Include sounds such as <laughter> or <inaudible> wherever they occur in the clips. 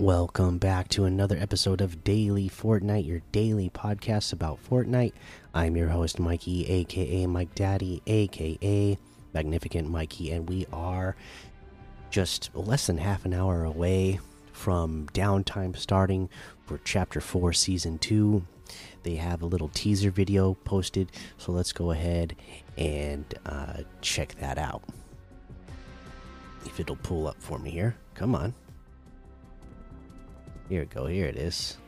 Welcome back to another episode of Daily Fortnite, your daily podcast about Fortnite. I'm your host, Mikey, aka Mike Daddy, aka Magnificent Mikey, and we are just less than half an hour away from downtime starting for Chapter 4, Season 2. They have a little teaser video posted, so let's go ahead and uh, check that out. If it'll pull up for me here. Come on. Here we go. Here it is.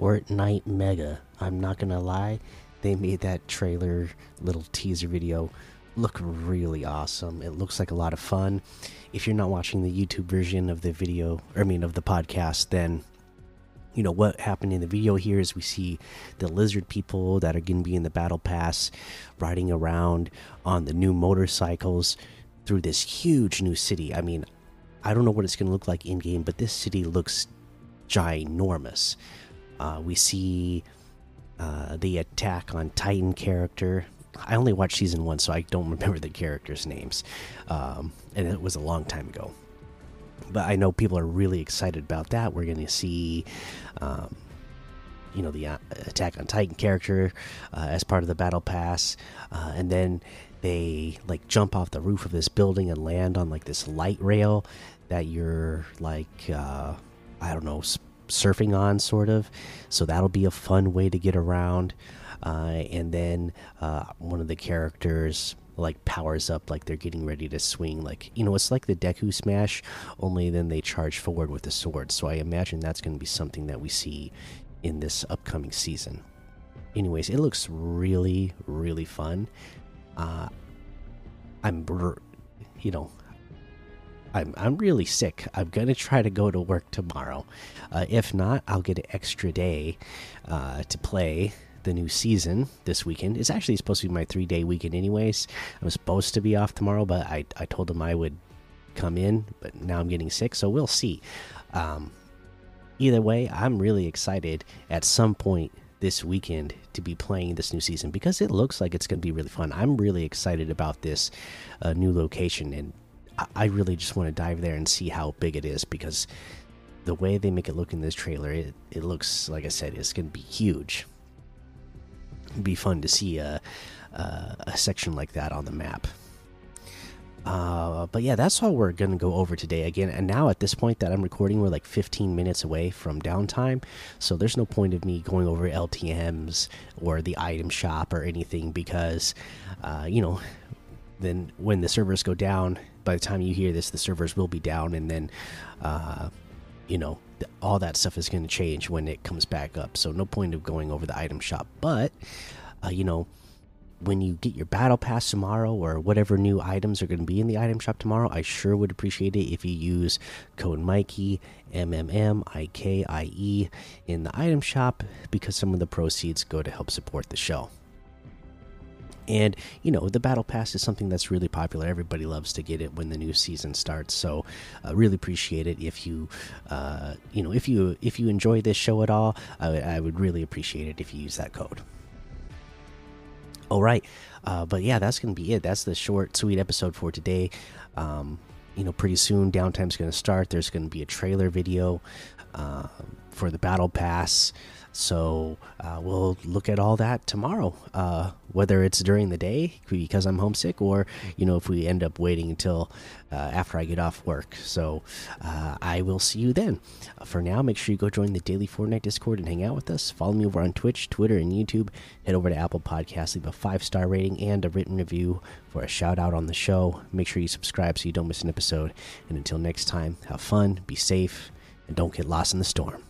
Fortnite Mega. I'm not gonna lie, they made that trailer little teaser video look really awesome. It looks like a lot of fun. If you're not watching the YouTube version of the video, or I mean of the podcast, then you know what happened in the video here is we see the lizard people that are going to be in the battle pass riding around on the new motorcycles through this huge new city. I mean, I don't know what it's going to look like in game, but this city looks ginormous. Uh, we see uh, the attack on Titan character. I only watched season one, so I don't <laughs> remember the characters' names, um, and it was a long time ago. But I know people are really excited about that. We're going to see, um, you know, the uh, attack on Titan character uh, as part of the battle pass, uh, and then they like jump off the roof of this building and land on like this light rail that you're like, uh, I don't know surfing on, sort of. So that'll be a fun way to get around. Uh, and then uh, one of the characters like powers up like they're getting ready to swing like you know it's like the deku smash only then they charge forward with the sword so i imagine that's going to be something that we see in this upcoming season anyways it looks really really fun uh i'm you know I'm I'm really sick. I'm gonna try to go to work tomorrow. Uh, if not, I'll get an extra day uh, to play the new season this weekend. It's actually supposed to be my three day weekend, anyways. I'm supposed to be off tomorrow, but I I told them I would come in, but now I'm getting sick, so we'll see. Um, either way, I'm really excited at some point this weekend to be playing this new season because it looks like it's going to be really fun. I'm really excited about this uh, new location and I really just want to dive there and see how big it is because the way they make it look in this trailer, it, it looks like I said, it's going to be huge. It'd be fun to see a, a, a section like that on the map. Uh, but yeah, that's all we're gonna go over today again. And now at this point that I'm recording, we're like 15 minutes away from downtime, so there's no point of me going over LTM's or the item shop or anything because, uh, you know, then when the servers go down, by the time you hear this, the servers will be down, and then, uh, you know, all that stuff is going to change when it comes back up. So no point of going over the item shop. But, uh, you know, when you get your battle pass tomorrow or whatever new items are going to be in the item shop tomorrow, I sure would appreciate it if you use code Mikey M M M I K I E in the item shop because some of the proceeds go to help support the show. And, you know, the Battle Pass is something that's really popular. Everybody loves to get it when the new season starts. So, uh, really appreciate it if you, uh, you know, if you if you enjoy this show at all, I, I would really appreciate it if you use that code. All right, uh, but yeah, that's gonna be it. That's the short, sweet episode for today. Um, you know, pretty soon downtime's gonna start. There's gonna be a trailer video. Uh, for the battle pass. So uh, we'll look at all that tomorrow, uh, whether it's during the day because I'm homesick, or you know if we end up waiting until uh, after I get off work. So uh, I will see you then. for now, make sure you go join the daily Fortnite Discord and hang out with us. Follow me over on Twitch, Twitter, and YouTube. Head over to Apple Podcasts, leave a five star rating and a written review for a shout out on the show. Make sure you subscribe so you don't miss an episode. And until next time, have fun, be safe, and don't get lost in the storm.